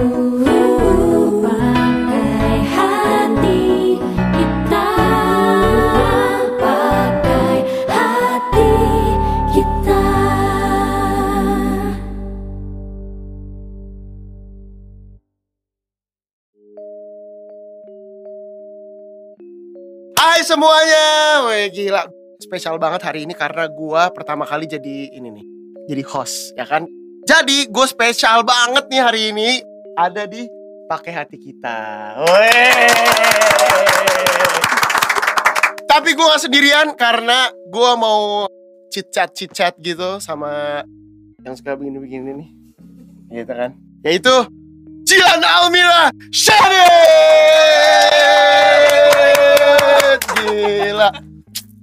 Hai semuanya, Wih, gila. Spesial banget hari ini karena gua pertama kali jadi ini nih, jadi host ya kan. Jadi gue spesial banget nih hari ini ada di pakai hati kita. Weh. Tapi gue gak sendirian karena gua mau chit chat gitu sama yang suka begini-begini nih, gitu kan. Yaitu Jihan Almira Shadid Gila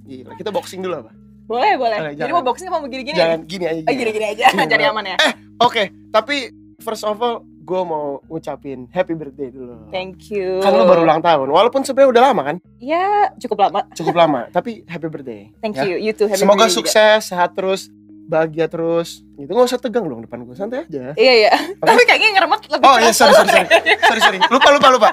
Gila Kita boxing dulu apa? Boleh, boleh. Eh, Jadi mau boxing apa mau gini-gini? Jangan gini aja Oh, gini-gini aja, Gini cari aman ya. Oke Tapi first of all Gue mau ngucapin happy birthday dulu Thank you. Kan lu baru ulang tahun Walaupun sebenarnya udah lama kan Ya, cukup lama. Cukup lama Tapi happy birthday Thank ya. you. You too. Happy Semoga birthday juga. sukses Sehat terus Bahagia terus Gitu gak usah tegang dong depan gue Santai aja Iya, iya. Tapi kayaknya ngeremet lebih Oh iya sorry sorry sorry sorry sorry lupa lupa lupa.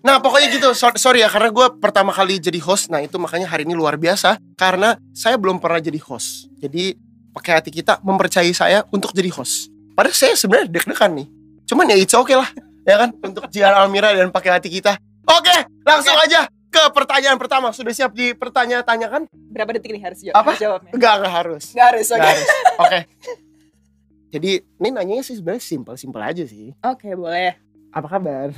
Nah pokoknya gitu so- sorry ya karena gue pertama kali jadi host. Nah itu makanya hari ini luar biasa karena saya belum pernah jadi host. Jadi pakai hati kita mempercayai saya untuk jadi host. Padahal saya sebenarnya deg-degan nih. Cuman ya it's okay lah ya kan untuk Jihan Almira dan pakai hati kita. Oke langsung aja ke pertanyaan pertama. Sudah siap di pertanyaan-tanyakan? Berapa detik nih harus jawab? Apa? Harus jawabnya. Enggak enggak harus. Nggak harus, oke. Nggak harus. Oke. Jadi ini nanyanya sih sebenarnya simpel-simpel aja sih. Oke, boleh. Apa kabar?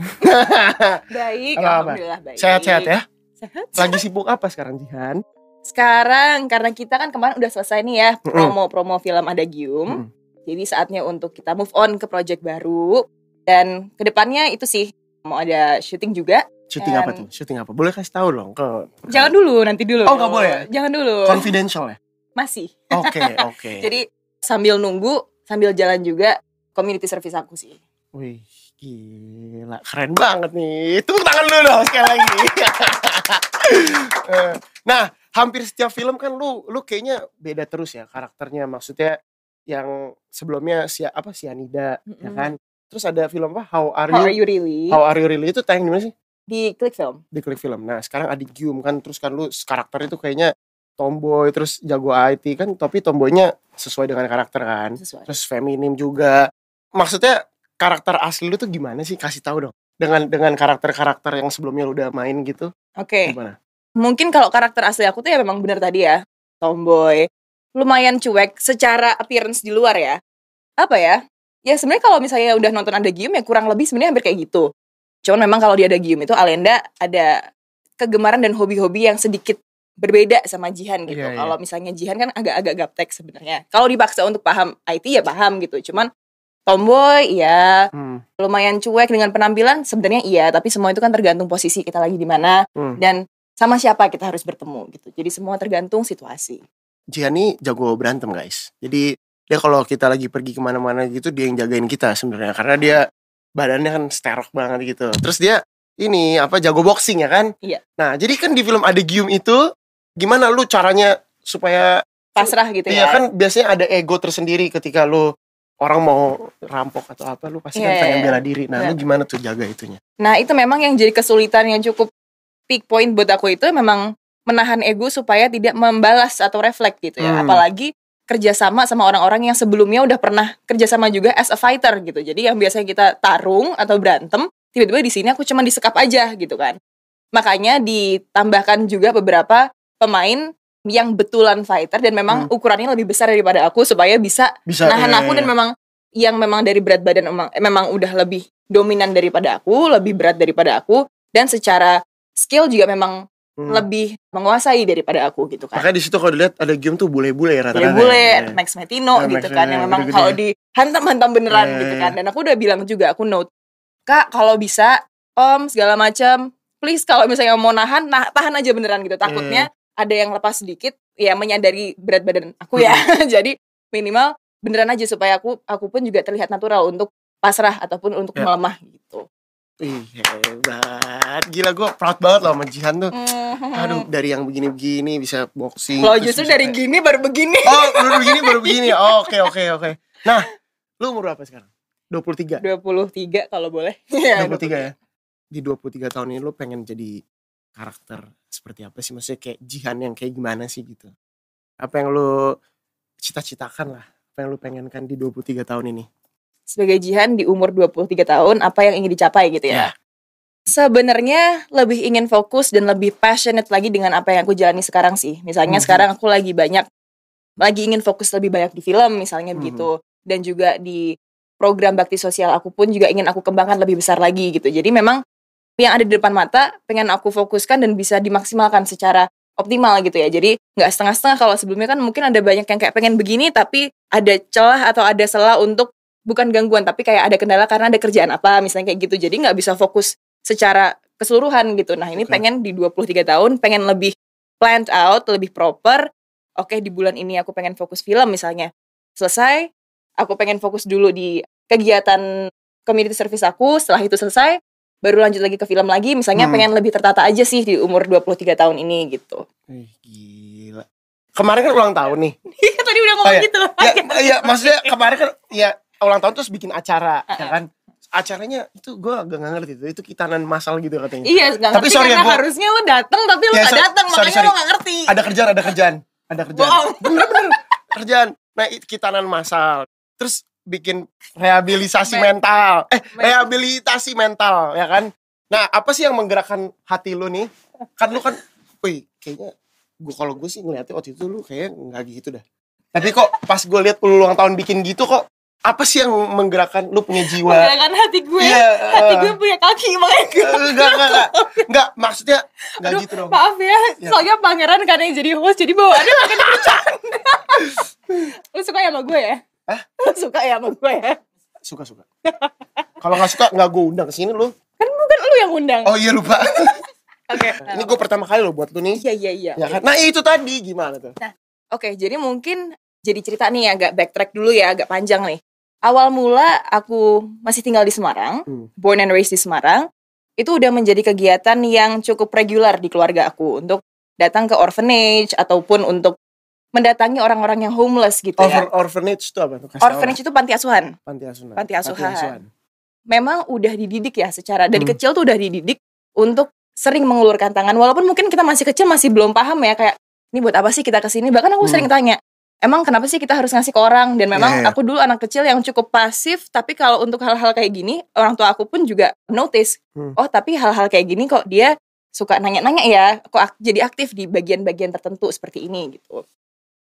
Baik, Apa-apa? alhamdulillah baik. Sehat-sehat ya? Sehat. Lagi sibuk apa sekarang Jihan? Sekarang karena kita kan kemarin udah selesai nih ya promo-promo film Adagium. Mm. Jadi saatnya untuk kita move on ke project baru dan ke depannya itu sih mau ada syuting juga. Syuting Dan- apa tuh? Syuting apa? Boleh kasih tahu dong ke Jangan dulu, nanti dulu. Oh, nggak boleh? Jangan dulu. confidential ya? Masih. Oke, oke. Jadi sambil nunggu, sambil jalan juga community service aku sih. Wih, gila. Keren banget nih. Tepuk tangan dulu dong sekali lagi. Eh, nah, hampir setiap film kan lu lu kayaknya beda terus ya karakternya. Maksudnya yang sebelumnya si apa Sianida ya Mm-mm. kan? Terus ada film apa? How Are How You? are you really? How Are You Really itu tayang di mana sih? Di klik film. di klik film. Nah sekarang Adigium kan terus kan lu karakter itu kayaknya tomboy terus jago IT kan tapi tomboynya sesuai dengan karakter kan. Sesuai. Terus feminim juga. Maksudnya karakter asli lu tuh gimana sih? Kasih tahu dong. Dengan dengan karakter-karakter yang sebelumnya lu udah main gitu. Oke. Gimana? Mungkin kalau karakter asli aku tuh ya memang benar tadi ya. Tomboy. Lumayan cuek secara appearance di luar ya. Apa ya? Ya sebenarnya kalau misalnya udah nonton Adagium ya kurang lebih sebenarnya hampir kayak gitu. Cuman memang kalau di Adagium itu Alenda ada kegemaran dan hobi-hobi yang sedikit berbeda sama Jihan gitu. Iya, iya. Kalau misalnya Jihan kan agak-agak gaptek sebenarnya. Kalau dipaksa untuk paham IT ya paham gitu. Cuman tomboy ya Hmm. lumayan cuek dengan penampilan sebenarnya iya, tapi semua itu kan tergantung posisi kita lagi di mana Hmm. dan sama siapa kita harus bertemu gitu. Jadi semua tergantung situasi. Jihan nih jago berantem guys. Jadi dia kalau kita lagi pergi ke mana-mana gitu dia yang jagain kita sebenarnya karena dia badannya kan sterok banget gitu. Terus dia ini apa jago boxing ya kan? Iya. Nah jadi kan di film Adigium itu gimana lu caranya supaya Pasrah gitu Iya ya. kan biasanya ada ego tersendiri ketika lu orang mau rampok atau apa lu pasti kan Iya, pengen iya. bela diri. Nah, lu Iya. gimana tuh jaga itunya? Nah, itu memang yang jadi kesulitan yang cukup peak point buat aku itu memang menahan ego supaya tidak membalas atau reflect gitu ya. Hmm. Apalagi kerjasama sama orang-orang yang sebelumnya udah pernah kerjasama juga as a fighter gitu. Jadi yang biasanya kita tarung atau berantem, tiba-tiba di sini aku cuma disekap aja gitu kan. Makanya ditambahkan juga beberapa pemain yang betulan fighter dan memang Hmm. ukurannya lebih besar daripada aku supaya bisa Bisa nahan iya, aku iya, dan iya. memang yang memang dari berat badan memang, eh, memang udah lebih dominan daripada aku, lebih berat daripada aku dan secara skill juga memang Hmm. lebih menguasai daripada aku gitu kan. Makanya di situ kalau dilihat ada game tuh bule-bule ya rata-rata. Bule-bule, ya. Max Metino Ah, gitu Max kan Metino, yang memang kalau dihantam-hantam beneran Iya, gitu iya, kan. iya. Dan aku udah bilang juga aku note, "Kak, kalau bisa Om segala macam, please kalau misalnya mau nahan, nah, tahan aja beneran gitu. Takutnya Iya. ada yang lepas sedikit ya menyadari berat badan aku ya. Jadi minimal beneran aja supaya aku aku pun juga terlihat natural untuk pasrah ataupun untuk Ya. melemah gitu. Ih, hebat. Gila gue proud banget loh sama Jihan tuh. Mhm. Aduh, dari yang begini-begini bisa boxing. Terus justru dari kayak- gini baru begini. Oh, baru begini baru begini. Oh, Oke, oke, oke. Nah, lu umur berapa sekarang? 23. 23 kalau boleh. Iya, 23 ya. Di 23 tahun ini lu pengen jadi karakter seperti apa sih? Maksudnya kayak Jihan yang kayak gimana sih gitu? Apa yang lu cita-citakan lah? Apa yang lu pengenkan di 23 tahun ini? Sebagai Jihan di umur 23 tahun, apa yang ingin dicapai gitu ya? Ya. Sebenarnya lebih ingin fokus dan lebih passionate lagi dengan apa yang aku jalani sekarang sih. Misalnya Mhm. sekarang aku lagi banyak lagi ingin fokus lebih banyak di film misalnya Mhm. begitu dan juga di program bakti sosial aku pun juga ingin aku kembangkan lebih besar lagi gitu. Jadi memang yang ada di depan mata pengen aku fokuskan dan bisa dimaksimalkan secara optimal gitu ya. Jadi nggak setengah-setengah kalau sebelumnya kan mungkin ada banyak yang kayak pengen begini tapi ada celah atau ada celah untuk bukan gangguan tapi kayak ada kendala karena ada kerjaan apa misalnya kayak gitu. Jadi nggak bisa fokus secara keseluruhan gitu. Nah, ini Oke. pengen di 23 tahun pengen lebih planned out, lebih proper. Oke, di bulan ini aku pengen fokus film misalnya. Selesai, aku pengen fokus dulu di kegiatan community service aku. Setelah itu selesai, baru lanjut lagi ke film lagi. Misalnya Hmm. pengen lebih tertata aja sih di umur 23 tahun ini gitu. Gila. Kemarin kan ulang tahun nih. Tadi udah ngomong Oh, iya. gitu. Ya, iya, maksudnya kemarin kan ya ulang tahun terus bikin acara, Ah, ya kan? Acaranya itu gue agak gak ngerti itu, itu kitanan masal gitu katanya. Iya, nggak Tapi sorry ya, karena gua- harusnya lo dateng tapi lo Ya, sorry- dateng, sorry, makanya sorry. lo nggak ngerti. Ada kerjaan, ada kerjaan, ada kerjaan. Bohong. Bener-bener kerjaan. Nah, kitanan masal. Terus bikin rehabilitasi Men- mental. Eh, Men- rehabilitasi mental, ya kan? Nah, apa sih yang menggerakkan hati lu nih? Kan lu kan, wih, kayaknya gua kalau gue sih ngeliatnya waktu itu lu kayak nggak gitu dah. Tapi kok pas gue lihat lu ulang tahun bikin gitu kok apa sih yang menggerakkan lu punya jiwa? Menggerakkan hati gue. Iya, Hati eh. gue punya kaki makanya gue Enggak, enggak, enggak. Enggak, maksudnya enggak Aduh, gitu dong. Maaf ya, Ya. soalnya pangeran karena yang jadi host jadi bawaannya makin bercanda. Lu suka ya sama gue ya? Hah? Lu suka ya sama gue ya? Suka, suka. Kalau nggak suka nggak gue undang ke sini lu. Kan bukan lu yang undang. Oh iya lupa. Oke. Ini gue pertama kali lo buat lu nih. Iya iya iya. Ya kan? Nah itu tadi gimana tuh? Oke, jadi mungkin jadi cerita nih agak backtrack dulu ya, agak panjang nih. Awal mula aku masih tinggal di Semarang, Hmm. born and raised di Semarang. Itu udah menjadi kegiatan yang cukup reguler di keluarga aku untuk datang ke orphanage ataupun untuk mendatangi orang-orang yang homeless gitu ya. Orphan, orphanage itu apa tuh? Kasih Orphanage itu panti asuhan. panti asuhan. Panti asuhan. Memang udah dididik ya secara dari Hmm. kecil tuh udah dididik untuk sering mengulurkan tangan walaupun mungkin kita masih kecil masih belum paham ya kayak ini buat apa sih kita ke sini bahkan aku Hmm. sering tanya emang kenapa sih kita harus ngasih ke orang? Dan memang Iya, iya. aku dulu anak kecil yang cukup pasif tapi kalau untuk hal-hal kayak gini orang tua aku pun juga notice Hmm. oh tapi hal-hal kayak gini kok dia suka nanya-nanya ya kok jadi aktif di bagian-bagian tertentu seperti ini gitu.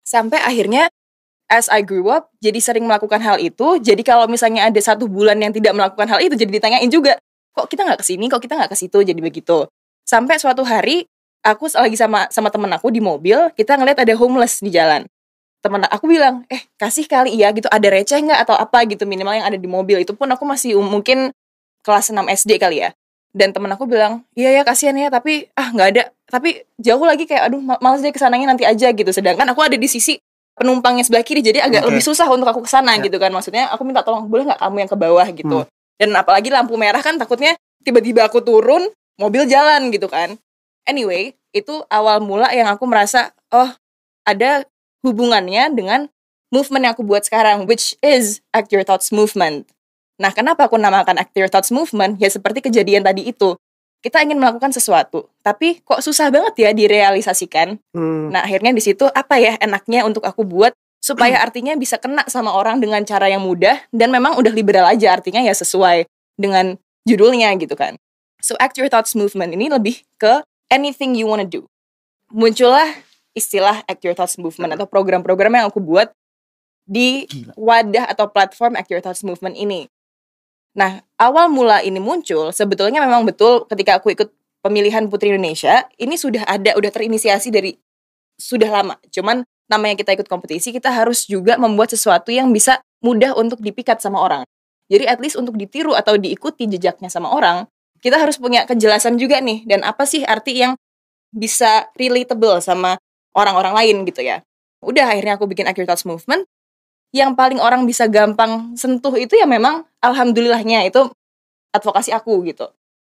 Sampai akhirnya as I grew up jadi sering melakukan hal itu. Jadi kalau misalnya ada satu bulan yang tidak melakukan hal itu jadi ditanyain juga kok kita nggak ke sini? Kok kita nggak ke situ? Jadi begitu. Sampai suatu hari aku lagi sama sama temen aku di mobil kita ngeliat ada homeless di jalan temen aku bilang eh kasih kali ya gitu. Ada receh nggak atau apa? gitu minimal yang ada di mobil. Itu pun aku masih um- mungkin kelas 6 SD kali ya. Dan temen aku bilang iya ya kasihan ya tapi ah nggak ada. Tapi jauh lagi kayak aduh ma- males deh ke sananya nanti aja gitu. Sedangkan aku ada di sisi penumpangnya sebelah kiri jadi agak Oke. lebih susah untuk aku ke sana Ya. gitu kan. Maksudnya aku minta tolong boleh nggak kamu yang ke bawah? gitu. Hmm. dan apalagi lampu merah kan takutnya tiba-tiba aku turun mobil jalan gitu kan. Anyway itu awal mula yang aku merasa oh ada hubungannya dengan movement yang aku buat sekarang which is act your thoughts movement nah kenapa aku namakan act your thoughts movement ya seperti kejadian tadi itu kita ingin melakukan sesuatu tapi kok susah banget ya direalisasikan Hmm. Nah akhirnya di situ apa ya enaknya untuk aku buat supaya artinya bisa kena sama orang dengan cara yang mudah dan memang udah liberal aja artinya ya sesuai dengan judulnya gitu kan. So act your thoughts movement ini lebih ke anything you wanna do. Muncullah istilah act your thoughts movement atau program-program yang aku buat di Gila. wadah atau platform act your thoughts movement ini. Nah, awal mula ini muncul sebetulnya memang betul ketika aku ikut pemilihan Putri Indonesia, ini sudah ada, udah terinisiasi dari sudah lama. Cuman namanya kita ikut kompetisi, kita harus juga membuat sesuatu yang bisa mudah untuk dipikat sama orang. Jadi at least untuk ditiru atau diikuti jejaknya sama orang, kita harus punya kejelasan juga nih. Dan apa sih arti yang bisa relatable sama orang-orang lain gitu ya. Udah akhirnya aku bikin Accurate Thoughts Movement. Yang paling orang bisa gampang sentuh itu ya memang alhamdulillahnya itu advokasi aku gitu.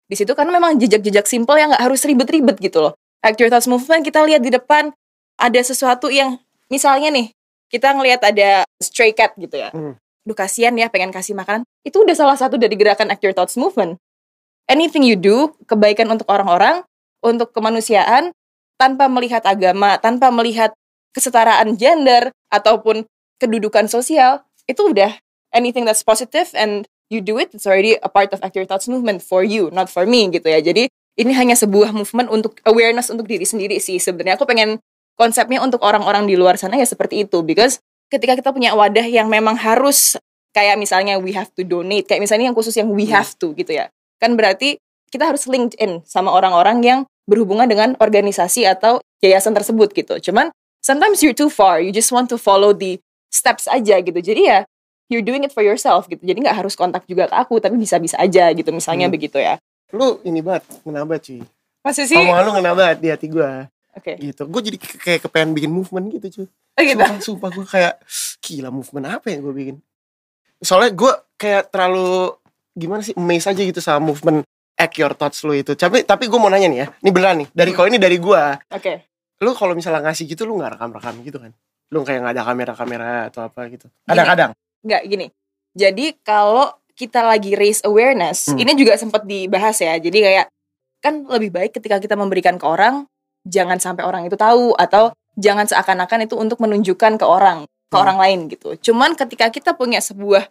Di situ karena memang jejak-jejak simple yang nggak harus ribet-ribet gitu loh. Accurate Thoughts Movement kita lihat di depan ada sesuatu yang misalnya nih kita ngelihat ada stray cat gitu ya. Hmm. duh kasihan ya pengen kasih makanan itu udah salah satu dari gerakan your thoughts movement anything you do kebaikan untuk orang-orang untuk kemanusiaan tanpa melihat agama tanpa melihat kesetaraan gender ataupun kedudukan sosial itu udah anything that's positive and you do it it's already a part of act your thoughts movement for you not for me gitu ya. Jadi ini hanya sebuah movement untuk awareness untuk diri sendiri sih sebenarnya. Aku pengen konsepnya untuk orang-orang di luar sana ya seperti itu because ketika kita punya wadah yang memang harus kayak misalnya we have to donate kayak misalnya yang khusus yang we Hmm. have to gitu ya. Kan berarti kita harus linked in sama orang-orang yang berhubungan dengan organisasi atau yayasan tersebut gitu cuman sometimes you're too far you just want to follow the steps aja gitu jadi ya you're doing it for yourself gitu jadi nggak harus kontak juga ke aku tapi bisa-bisa aja gitu misalnya Hmm. begitu ya Lu ini banget, ngena banget cuy. masih sih Omongan lu ngena banget di hati gue. oke Gitu. Gue jadi kayak kepengen bikin movement gitu cuy. Oh, gitu Sumpah, sumpah gue kayak gila movement apa yang gue bikin. Soalnya gue kayak terlalu gimana sih amazed aja gitu sama movement act your thoughts lu itu. Tapi tapi gue mau nanya nih ya. Ini beneran nih. Dari kalau ini dari gue. oke Lu kalau misalnya ngasih gitu lu nggak rekam-rekam gitu kan? Lu kayak nggak ada kamera-kamera atau apa gitu. Kadang-kadang. nggak gini. Jadi kalau kita lagi raise awareness, Hmm. ini juga sempat dibahas ya. Jadi kayak kan lebih baik ketika kita memberikan ke orang, jangan sampai orang itu tahu atau jangan seakan-akan itu untuk menunjukkan ke orang, ke Hmm. orang lain gitu. Cuman ketika kita punya sebuah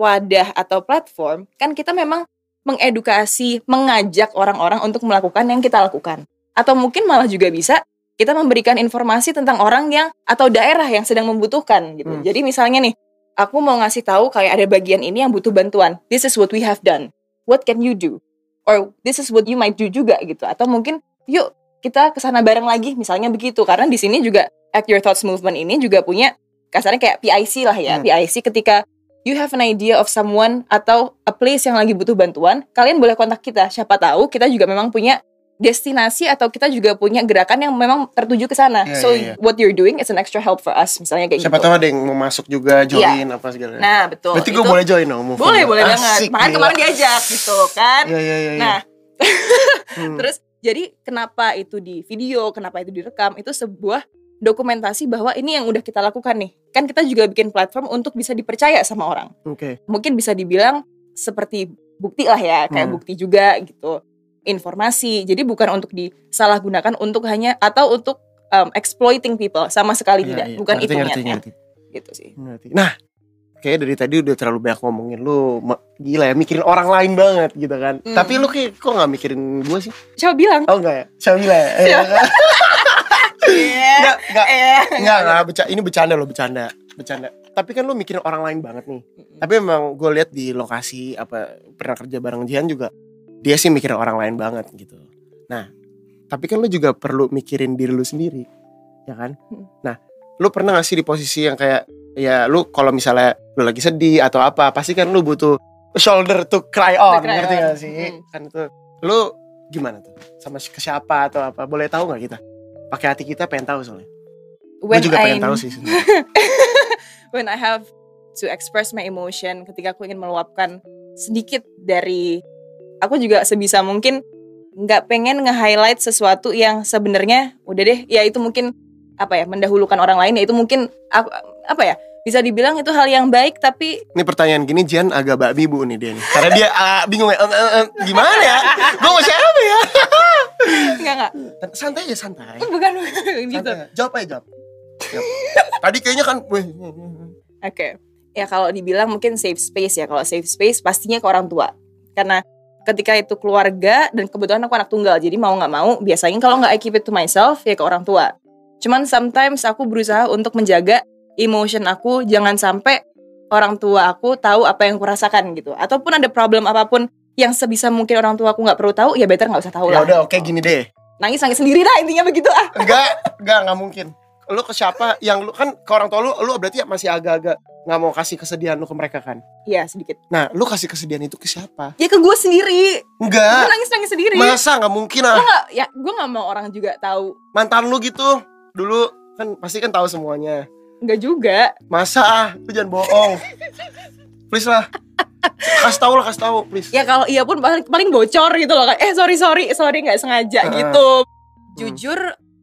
wadah atau platform, kan kita memang mengedukasi, mengajak orang-orang untuk melakukan yang kita lakukan. Atau mungkin malah juga bisa kita memberikan informasi tentang orang yang atau daerah yang sedang membutuhkan gitu. Hmm. Jadi misalnya nih, aku mau ngasih tahu kayak ada bagian ini yang butuh bantuan. This is what we have done. What can you do? Or this is what you might do juga gitu. Atau mungkin yuk kita ke sana bareng lagi misalnya begitu. Karena di sini juga Act Your Thoughts Movement ini juga punya kasarnya kayak PIC lah ya. Hmm. PIC ketika you have an idea of someone atau a place yang lagi butuh bantuan, kalian boleh kontak kita. Siapa tahu kita juga memang punya destinasi atau kita juga punya gerakan yang memang tertuju ke sana. Iya, so iya, iya. what you're doing is an extra help for us misalnya kayak Siapa gitu. tahu ada yang mau masuk juga join apa segala. Nah, betul. Berarti gue boleh join dong boleh, boleh Asik, banget. Makanya gila. kemarin diajak gitu kan. Iya iya iya. iya. Nah, Hmm. terus jadi kenapa itu di video, kenapa itu direkam? Itu sebuah dokumentasi bahwa ini yang udah kita lakukan nih. Kan kita juga bikin platform untuk bisa dipercaya sama orang. Oke. Mungkin bisa dibilang seperti bukti lah ya, kayak Hmm. bukti juga gitu. Informasi. Jadi bukan untuk disalahgunakan untuk hanya atau untuk um, exploiting people sama sekali Iya, tidak. iya. Bukan Ngerti, itu ngerti, niatnya. ngerti. Gitu sih. Ngerti. Nah, kayak dari tadi udah terlalu banyak ngomongin lu gila ya mikirin orang lain banget gitu kan. Hmm. Tapi lu kayak kok nggak mikirin gue sih? Coba bilang. Oh enggak ya? Siapa bilang ya? Enggak, enggak. Eh, Enggak, enggak, beca- ini bercanda loh, bercanda. Bercanda. Tapi kan lu mikirin orang lain banget nih. Tapi emang gue lihat di lokasi apa pernah kerja bareng Jihan juga dia sih mikirin orang lain banget gitu. Nah, tapi kan lu juga perlu mikirin diri lu sendiri, ya kan? Hmm. Nah, lu pernah gak sih di posisi yang kayak ya lu kalau misalnya lu lagi sedih atau apa, pasti kan lu butuh shoulder to cry on, cry ngerti on. gak sih? Hmm. Kan itu lu gimana tuh? Sama ke siapa atau apa? Boleh tahu nggak kita? Pakai hati kita pengen tahu soalnya. Gue When juga pengen I'm- tahu sih when I have to express my emotion ketika aku ingin meluapkan sedikit dari aku juga sebisa mungkin nggak pengen nge-highlight sesuatu yang sebenarnya udah deh ya itu mungkin apa ya mendahulukan orang lain ya itu mungkin aku, apa ya bisa dibilang itu hal yang baik tapi Ini pertanyaan gini Jian agak babi bu nih dia nih. Karena dia ah, bingung ya, "Eh, eh, eh, gimana ya? Gue mau ya? Enggak enggak Santai aja santai. bukan gitu Santai. Jawab aja jawab. Jawab. Tadi kayaknya kan, Oke. Ya kalau dibilang mungkin safe space ya. Kalau safe space pastinya ke orang tua. Karena ketika itu keluarga dan kebetulan aku anak tunggal. Jadi mau nggak mau biasanya kalau nggak I keep it to myself ya ke orang tua. Cuman sometimes aku berusaha untuk menjaga emotion aku jangan sampai orang tua aku tahu apa yang aku rasakan gitu. Ataupun ada problem apa pun yang sebisa mungkin orang tua aku nggak perlu tahu ya better nggak usah tahu ya lah. udah oke gini deh. Nangis nangis sendiri lah intinya begitu ah. Enggak, enggak, enggak mungkin. Lu ke siapa yang lu kan ke orang tua lu, lu berarti masih agak-agak nggak mau kasih kesedihan lu ke mereka kan. Iya sedikit. Nah, lu kasih kesedihan itu ke siapa? Ya ke gue sendiri. Enggak. nangis nangis sendiri. Masa nggak mungkin ah. nggak ya gue nggak mau orang juga tahu. Mantan lu gitu. Dulu kan pasti kan tahu semuanya. Enggak juga. Masa ah, lu jangan bohong. Please lah. Kasih tahu lah, kasih tahu, please. Ya kalau iya pun paling, paling bocor gitu loh kan. Eh sorry sorry sorry nggak sengaja Heeh. gitu. Jujur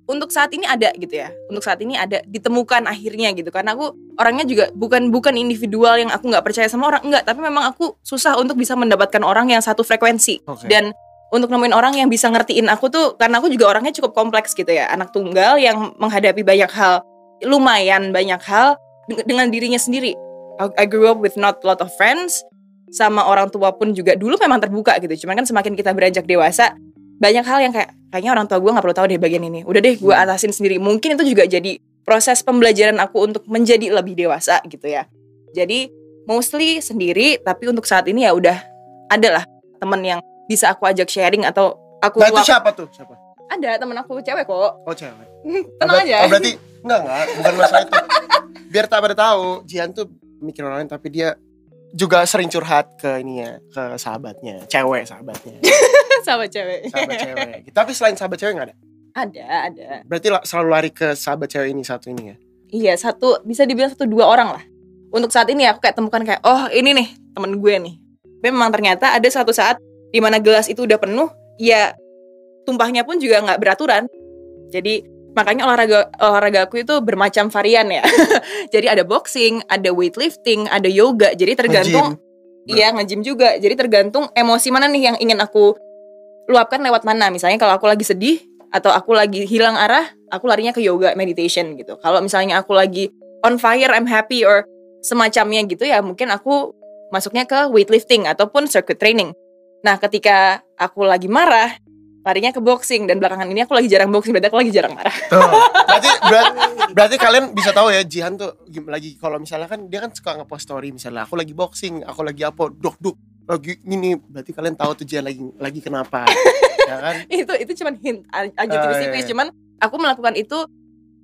untuk saat ini ada gitu ya untuk saat ini ada ditemukan akhirnya gitu karena aku orangnya juga bukan bukan individual yang aku nggak percaya sama orang enggak tapi memang aku susah untuk bisa mendapatkan orang yang satu frekuensi Oke. dan untuk nemuin orang yang bisa ngertiin aku tuh karena aku juga orangnya cukup kompleks gitu ya anak tunggal yang menghadapi banyak hal lumayan banyak hal deng- dengan dirinya sendiri I- I grew up with not a lot of friends sama orang tua pun juga dulu memang terbuka gitu. Cuman kan semakin kita beranjak dewasa banyak hal yang kayak kayaknya orang tua gue nggak perlu tahu deh bagian ini. Udah deh gue atasin sendiri. Mungkin itu juga jadi proses pembelajaran aku untuk menjadi lebih dewasa gitu ya. Jadi mostly sendiri tapi untuk saat ini ya udah ada lah temen yang bisa aku ajak sharing atau aku Nah itu siapa tuh? Siapa? ada temen aku cewek kok. Oh cewek. tenang aja. Oh, berarti enggak enggak, bukan masalah itu. Biar tak pada tahu, Jihan tuh mikir orang lain tapi dia juga sering curhat ke ini ya, ke sahabatnya, cewek sahabatnya, sama cewek sahabat cewek. Tapi selain sahabat cewek nggak ada. ada ada Berarti la- selalu lari ke sahabat cewek ini satu ini ya. Iya satu bisa dibilang satu dua orang lah. Untuk saat ini aku kayak temukan kayak oh ini nih temen gue nih. Tapi memang ternyata ada satu saat di mana gelas itu udah penuh, ya tumpahnya pun juga nggak beraturan. Jadi makanya olahraga olahraga aku itu bermacam varian ya. jadi ada boxing, ada weightlifting, ada yoga. Jadi tergantung. Iya nge-gym juga. Jadi tergantung emosi mana nih yang ingin aku luapkan lewat mana. Misalnya kalau aku lagi sedih atau aku lagi hilang arah, aku larinya ke yoga meditation gitu. Kalau misalnya aku lagi on fire, I'm happy or semacamnya gitu ya, mungkin aku masuknya ke weightlifting ataupun circuit training. Nah, ketika aku lagi marah, larinya ke boxing dan belakangan ini aku lagi jarang boxing, berarti aku lagi jarang marah. Tuh. Berarti, berarti berarti kalian bisa tahu ya Jihan tuh lagi kalau misalnya kan dia kan suka ngepost story misalnya aku lagi boxing, aku lagi apa, dok dok lagi gini berarti kalian tahu tuh Jihan lagi lagi kenapa ya kan itu itu cuman hint aja Ah, tipis-tipis iya, iya. cuman aku melakukan itu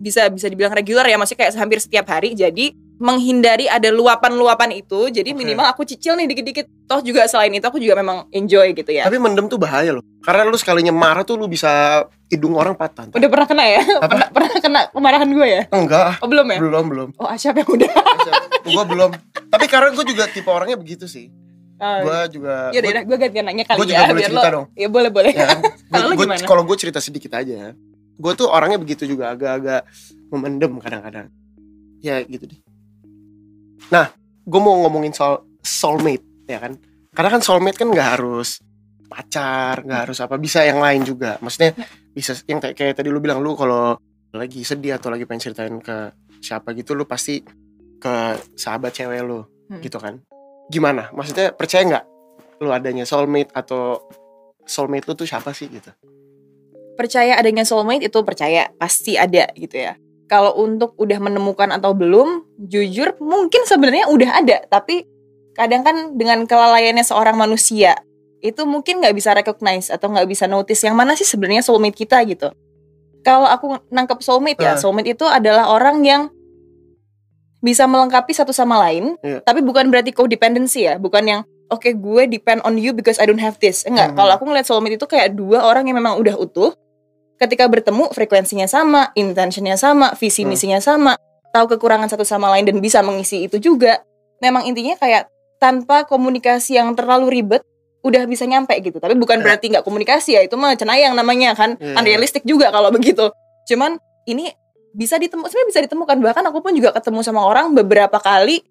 bisa bisa dibilang reguler ya maksudnya kayak hampir setiap hari jadi menghindari ada luapan-luapan itu jadi Oke. minimal aku cicil nih dikit-dikit. Toh juga selain itu aku juga memang enjoy gitu ya. Tapi mendem tuh bahaya loh. Karena lu sekalinya marah tuh lu bisa hidung orang patah udah pernah kena ya? Apa? pernah pernah kena kemarahan gue ya? Enggak. Oh belum ya? Belum belum. Oh Asyap yang udah. Gue belum. Tapi karena gue juga tipe orangnya begitu sih. Oh, gue juga ya udah gue gantian nanya kali gua juga ya boleh biar cerita lo dong. ya boleh boleh. Ya kan? Kalau lu gimana? kalau gue cerita sedikit aja. Gue tuh orangnya begitu juga agak-agak memendem kadang-kadang. Ya gitu deh nah gue mau ngomongin soal soulmate ya kan? Karena kan soulmate kan nggak harus pacar nggak harus apa bisa yang lain juga. Maksudnya bisa yang kayak, kayak tadi lu bilang lu kalau lagi sedih atau lagi pengen ceritain ke siapa gitu lu pasti ke sahabat cewek lu Hmm. gitu kan? Gimana? Maksudnya percaya nggak lu adanya soulmate atau soulmate lu tuh siapa sih gitu? Percaya adanya soulmate itu percaya pasti ada gitu ya. Kalau untuk udah menemukan atau belum, jujur mungkin sebenarnya udah ada, tapi kadang kan dengan kelalaiannya seorang manusia itu mungkin nggak bisa recognize atau nggak bisa notice yang mana sih sebenarnya soulmate kita gitu. Kalau aku nangkep soulmate Ah. ya, soulmate itu adalah orang yang bisa melengkapi satu sama lain, Iya. tapi bukan berarti codependency ya, bukan yang oke gue depend on you because I don't have this. Enggak, Mhm. kalau aku ngeliat soulmate itu kayak dua orang yang memang udah utuh, ketika bertemu frekuensinya sama, intentionnya sama, visi Hmm. misinya sama, tahu kekurangan satu sama lain dan bisa mengisi itu juga. Memang intinya kayak tanpa komunikasi yang terlalu ribet udah bisa nyampe gitu. Tapi bukan Ya. berarti nggak komunikasi ya, itu mah cenayang namanya kan. Iya. Unrealistic juga kalau begitu. Cuman ini bisa ditemu sebenarnya bisa ditemukan bahkan aku pun juga ketemu sama orang beberapa kali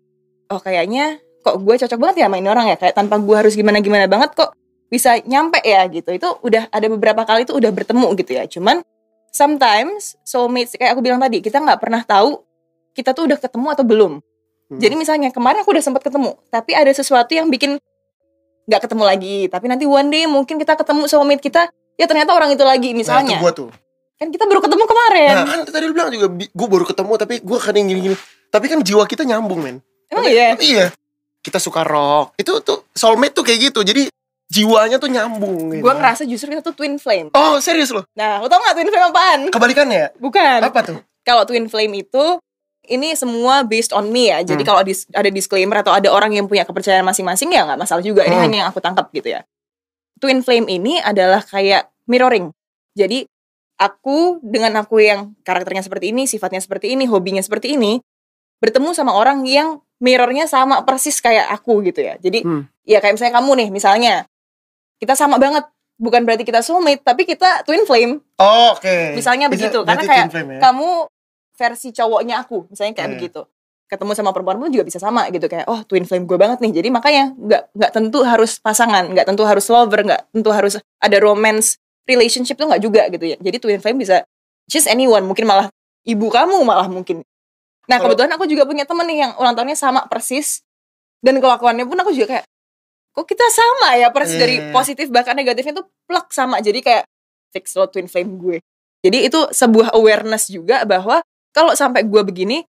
oh kayaknya kok gue cocok banget ya sama ini orang ya kayak tanpa gue harus gimana gimana banget kok bisa nyampe ya gitu. Itu udah ada beberapa kali itu udah bertemu gitu ya. Cuman sometimes soulmates kayak aku bilang tadi kita nggak pernah tahu kita tuh udah ketemu atau belum. Hmm. jadi misalnya kemarin aku udah sempat ketemu tapi ada sesuatu yang bikin nggak ketemu lagi. Tapi nanti one day mungkin kita ketemu soulmate kita ya ternyata orang itu lagi nah misalnya. itu gue tuh. Kan kita baru ketemu kemarin. Nah kan tadi lu bilang juga gue baru ketemu tapi gue kadang gini-gini. Tapi kan jiwa kita nyambung men. Emang iya. iya. Kita suka rock. Itu tuh soulmate tuh kayak gitu. Jadi jiwanya tuh nyambung gitu. gue ngerasa justru kita tuh twin flame oh serius loh nah lo tau gak twin flame apaan kebalikannya ya bukan apa tuh kalau twin flame itu ini semua based on me ya. Jadi Hmm. kalau dis- ada disclaimer atau ada orang yang punya kepercayaan masing-masing ya nggak masalah juga. Ini Hmm. hanya yang aku tangkap gitu ya. Twin flame ini adalah kayak mirroring. Jadi aku dengan aku yang karakternya seperti ini, sifatnya seperti ini, hobinya seperti ini, bertemu sama orang yang mirrornya sama persis kayak aku gitu ya. Jadi Hmm. ya kayak misalnya kamu nih, misalnya kita sama banget bukan berarti kita soulmate, tapi kita twin flame. Oh, oke. Misalnya Bisa- begitu, karena kayak flame ya? Kamu versi cowoknya aku, misalnya kayak Iya. begitu. Ketemu sama perempuan pun juga bisa sama gitu kayak, oh twin flame gue banget nih. Jadi makanya nggak nggak tentu harus pasangan, nggak tentu harus lover, nggak tentu harus ada romance relationship tuh nggak juga gitu ya. Jadi twin flame bisa just anyone, mungkin malah ibu kamu malah mungkin. Nah kebetulan aku juga punya temen nih yang ulang tahunnya sama persis dan kelakuannya pun aku juga kayak kok kita sama ya? Persis Iya, dari iya. positif bahkan negatifnya tuh plak sama. Jadi kayak fix lo twin flame gue. Jadi itu sebuah awareness juga bahwa kalau sampai gue begini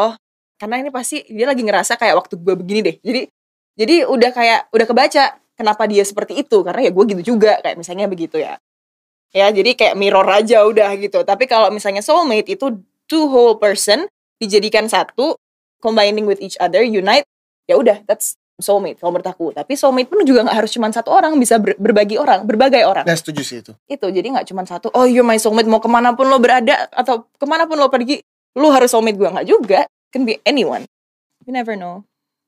oh karena ini pasti dia lagi ngerasa kayak waktu gue begini deh. Jadi jadi udah kayak udah kebaca kenapa dia seperti itu. Karena ya gue gitu juga kayak misalnya begitu ya. Ya jadi kayak mirror aja udah gitu. Tapi kalau misalnya soulmate itu two whole person dijadikan satu combining with each other unite ya udah that's soulmate kalau menurut aku tapi soulmate pun juga nggak harus cuma satu orang bisa ber- berbagi orang berbagai orang Nah, setuju sih itu. itu jadi nggak cuma satu oh you're my soulmate mau ke mana pun lo berada atau ke mana pun lo pergi lo harus soulmate gue nggak juga can be anyone you never know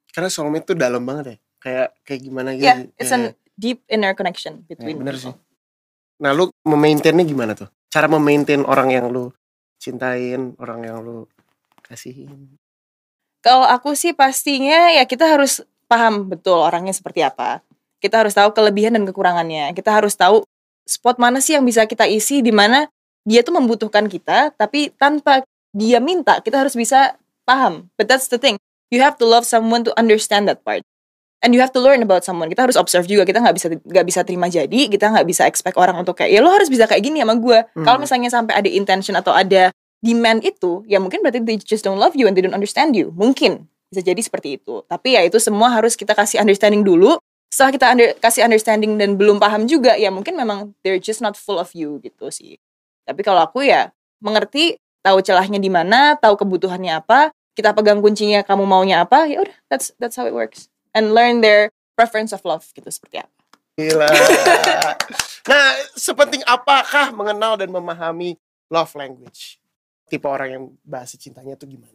Karena soulmate tuh dalam banget ya. Kayak kayak gimana gitu. yeah it's a deep inner connection between bener people. sih. Nah, lu memaintainnya gimana tuh? Cara memaintain orang yang lu cintain, orang yang lu kasihin. kalau aku sih pastinya ya kita harus paham betul orangnya seperti apa. Kita harus tahu kelebihan dan kekurangannya. Kita harus tahu spot mana sih yang bisa kita isi di mana dia tuh membutuhkan kita tapi tanpa dia minta kita harus bisa paham. But that's the thing. You have to love someone to understand that part. And you have to learn about someone. Kita harus observe juga. Kita nggak bisa nggak bisa terima jadi. Kita nggak bisa expect orang untuk kayak ya lo harus bisa kayak gini sama gue Hmm. kalau misalnya sampai ada intention atau ada demand itu ya mungkin berarti they just don't love you and they don't understand you. Mungkin bisa jadi seperti itu tapi ya itu semua harus kita kasih understanding dulu setelah kita under- kasih understanding dan belum paham juga ya mungkin memang they're just not full of you gitu sih tapi kalau aku ya mengerti tahu celahnya di mana tahu kebutuhannya apa kita pegang kuncinya kamu maunya apa ya udah that's that's how it works and learn their preference of love gitu seperti apa Gila. nah, sepenting apakah mengenal dan memahami love language? Tipe orang yang bahasa cintanya tuh gimana?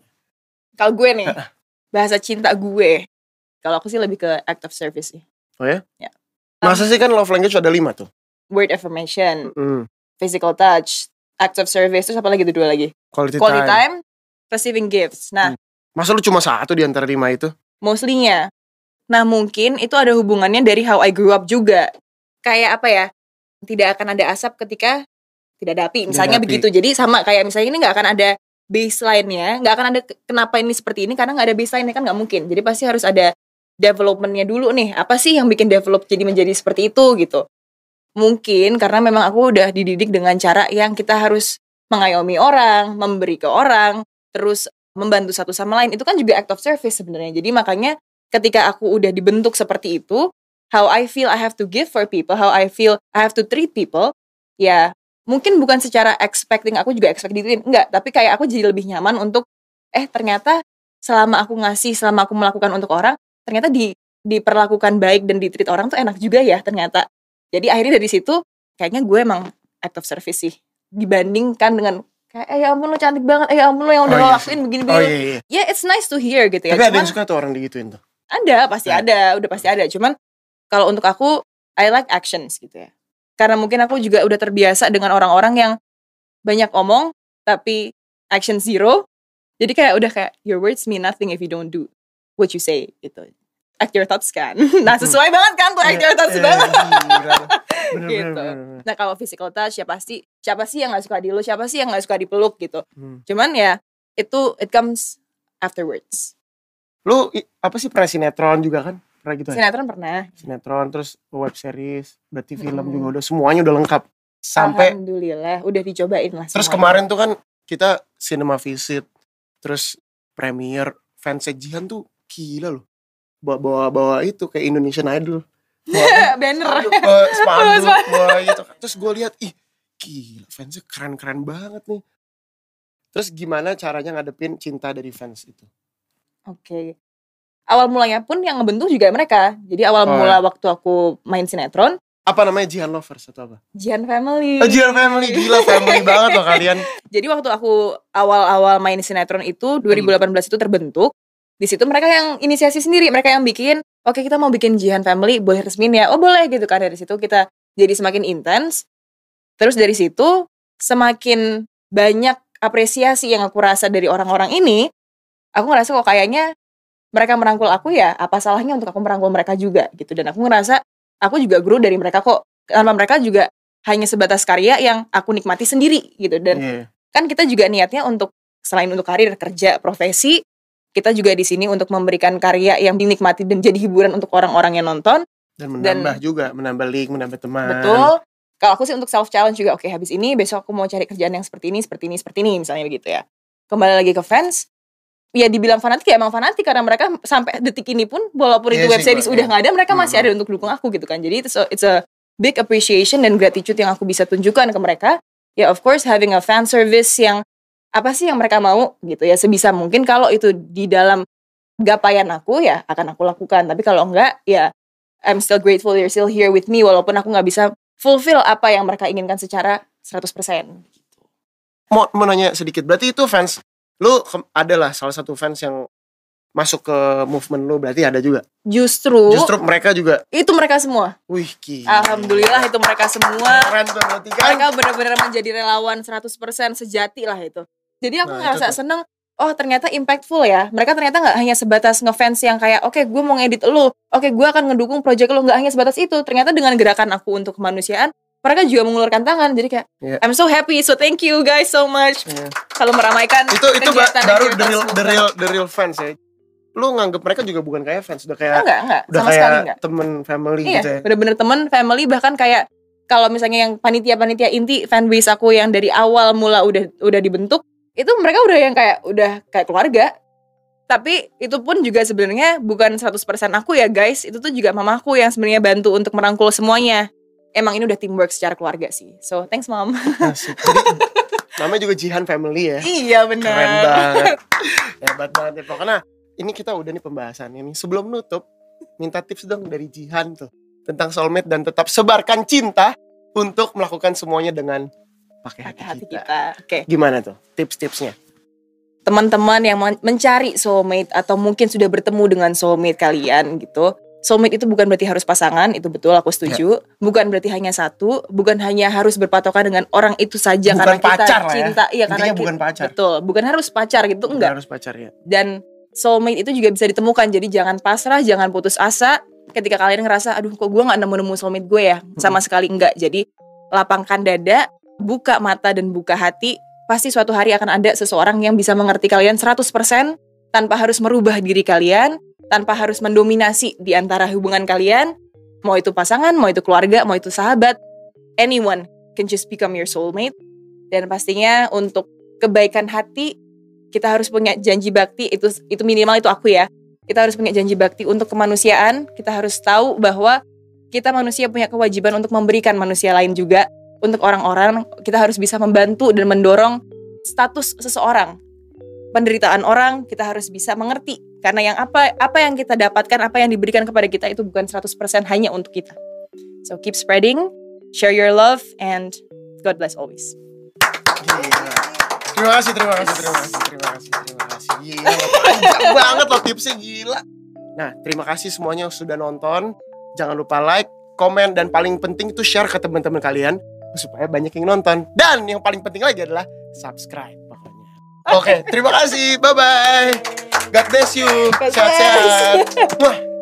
kalau gue nih bahasa cinta gue kalau aku sih lebih ke act of service sih Oh ya? Ya. Masa sih kan love language ada lima tuh? word affirmation Hmm. physical touch act of service terus apa lagi tuh dua lagi Quality, quality time. time, receiving gifts nah Masa lu cuma satu di antara lima itu? mostly-nya nah mungkin itu ada hubungannya dari how I grew up juga kayak apa ya tidak akan ada asap ketika tidak ada api misalnya api. begitu jadi sama kayak misalnya ini nggak akan ada baseline-nya nggak akan ada ke- kenapa ini seperti ini karena nggak ada baseline-nya kan nggak mungkin. Jadi pasti harus ada development-nya dulu nih. Apa sih yang bikin develop jadi menjadi seperti itu gitu. Mungkin karena memang aku udah dididik dengan cara yang kita harus mengayomi orang memberi ke orang terus membantu satu sama lain. Itu kan juga act of service sebenarnya. Jadi makanya ketika aku udah dibentuk seperti itu how I feel I have to give for people how I feel I have to treat people ya mungkin bukan secara expecting aku juga expect dituin enggak tapi kayak aku jadi lebih nyaman untuk eh ternyata selama aku ngasih selama aku melakukan untuk orang ternyata di diperlakukan baik dan ditreat orang tuh enak juga ya ternyata jadi akhirnya dari situ kayaknya gue emang act of service sih dibandingkan dengan kayak eh ya ampun lo cantik banget eh ya ampun lo yang udah Oh, iya lakuin sih. begini Oh begini iya iya. ya it's nice to hear gitu ya Tapi ada Cuman- yang suka tuh orang digituin tuh. ada pasti Nah. ada udah pasti ada cuman kalau untuk aku I like actions gitu ya karena mungkin aku juga udah terbiasa dengan orang-orang yang banyak omong tapi action zero jadi kayak udah kayak your words mean nothing if you don't do what you say gitu act your thoughts kan nah sesuai banget kan tuh act your thoughts Iya, banget gila. Bener, bener, Gitu. bener, bener. nah kalau physical touch ya pasti siapa sih yang nggak suka di lu siapa sih yang nggak suka dipeluk gitu Hmm. cuman ya itu it comes afterwards Lu apa sih pernah sinetron juga kan? Pernah gitu ya? sinetron pernah Sinetron terus web series, berarti film Mm-mm. juga udah semuanya udah lengkap. Sampai alhamdulillah udah dicobain lah terus semuanya. kemarin tuh kan kita cinema visit, terus premiere fans Jihan tuh gila loh. Bawa bawa, bawa itu kayak Indonesian Idol. Bawa banner spanduk, bawa spanduk, bawa gitu. Terus gue lihat ih gila fansnya keren-keren banget nih. Terus gimana caranya ngadepin cinta dari fans itu? Oke. Awal mulanya pun yang ngebentuk juga mereka. Jadi awal Oh, mula waktu aku main sinetron, Apa namanya Jihan Lovers atau apa? Jian Family. Oh, Jihan Family gila family banget loh kalian. Jadi waktu aku awal-awal main sinetron itu 2018 itu terbentuk. Di situ mereka yang inisiasi sendiri, mereka yang bikin, oke kita mau bikin Jihan Family, boleh resmin ya? Oh boleh gitu kan dari situ kita jadi semakin intens. Terus dari situ semakin banyak apresiasi yang aku rasa dari orang-orang ini, aku ngerasa kok kayaknya mereka merangkul aku ya, apa salahnya untuk aku merangkul mereka juga gitu. Dan aku ngerasa aku juga grow dari mereka kok. Tanpa mereka juga hanya sebatas karya yang aku nikmati sendiri gitu. Dan Iya. kan kita juga niatnya untuk selain untuk karir kerja profesi kita juga di sini untuk memberikan karya yang dinikmati dan jadi hiburan untuk orang-orang yang nonton Dan menambah juga, menambah link, menambah teman. betul kalau aku sih untuk self challenge juga oke habis ini besok aku mau cari kerjaan yang seperti ini seperti ini seperti ini misalnya begitu ya kembali lagi ke fans ya dibilang fanatik ya emang fanatik karena mereka sampai detik ini pun walaupun Iya itu web series udah iya. nggak ada mereka masih Hmm. ada untuk dukung aku gitu kan jadi it's a, it's a big appreciation dan gratitude yang aku bisa tunjukkan ke mereka ya of course having a fan service yang apa sih yang mereka mau gitu ya sebisa mungkin kalau itu di dalam gapaian aku ya akan aku lakukan tapi kalau enggak ya I'm still grateful you're still here with me walaupun aku nggak bisa fulfill apa yang mereka inginkan secara 100% Mau, mau nanya sedikit, berarti itu fans, lu adalah salah satu fans yang masuk ke movement lu, berarti ada juga? justru, Justru mereka juga, itu mereka semua wih gila. alhamdulillah itu mereka semua Keren berarti kan? mereka benar-benar menjadi relawan 100% sejati lah itu. Jadi aku Nah, ngerasa seneng, oh ternyata impactful ya. Mereka ternyata nggak hanya sebatas ngefans yang kayak, oke gue mau ngedit lu, oke gue akan ngedukung project lu, nggak hanya sebatas itu. Ternyata dengan gerakan aku untuk kemanusiaan, mereka juga mengulurkan tangan. Jadi kayak, Iya. I'm so happy, so thank you guys so much. Iya. Kalau meramaikan itu itu baru the real, the real the real fans ya lu nganggep mereka juga bukan kayak fans udah kayak Enggak, enggak, udah sama kayak sekali enggak. temen family Iya, gitu ya bener-bener temen, family bahkan kayak kalau misalnya yang panitia-panitia inti fanbase aku yang dari awal mula udah udah dibentuk, itu mereka udah yang kayak udah kayak keluarga. Tapi itu pun juga sebenarnya bukan 100% aku ya guys, itu tuh juga mamaku yang sebenarnya bantu untuk merangkul semuanya. Emang ini udah teamwork secara keluarga sih. So, thanks mom. Asik. Namanya juga Jihan family ya iya bener. keren banget hebat banget ya pokoknya ini kita udah nih pembahasan ini sebelum nutup minta tips dong dari Jihan tuh tentang soulmate dan tetap sebarkan cinta untuk melakukan semuanya dengan pakai hati, hati kita. kita. Oke. Gimana tuh tips-tipsnya? teman-teman yang men- mencari soulmate atau mungkin sudah bertemu dengan soulmate kalian gitu. Soulmate itu bukan berarti harus pasangan, itu betul aku setuju. Bukan berarti hanya satu, bukan hanya harus berpatokan dengan orang itu saja Bukan karena kita pacar lah ya. cinta. Iya, karena kita- bukan pacar. Betul, bukan harus pacar gitu Bukan enggak. harus pacar ya. Dan soulmate itu juga bisa ditemukan. Jadi jangan pasrah, jangan putus asa ketika kalian ngerasa aduh kok gue nggak nemu-nemu soulmate gue ya. Sama sekali enggak. Jadi lapangkan dada, buka mata dan buka hati. Pasti suatu hari akan ada seseorang yang bisa mengerti kalian 100% tanpa harus merubah diri kalian, tanpa harus mendominasi di antara hubungan kalian. Mau itu pasangan, mau itu keluarga, mau itu sahabat, anyone can just become your soulmate. Dan pastinya untuk kebaikan hati kita harus punya janji bakti itu itu minimal itu aku ya kita harus punya janji bakti untuk kemanusiaan kita harus tahu bahwa kita manusia punya kewajiban untuk memberikan manusia lain juga untuk orang-orang kita harus bisa membantu dan mendorong status seseorang penderitaan orang kita harus bisa mengerti karena yang apa apa yang kita dapatkan apa yang diberikan kepada kita itu bukan 100% hanya untuk kita so keep spreading share your love and God bless always Gila. Terima kasih, terima kasih, terima kasih, terima kasih, terima kasih. Gila, panjang banget loh tipsnya gila. Nah, terima kasih semuanya yang sudah nonton. Jangan lupa like, komen, dan paling penting itu share ke teman-teman kalian supaya banyak yang nonton. Dan yang paling penting lagi adalah subscribe pokoknya. Oke, terima kasih. Bye bye. God bless you. Sehat-sehat.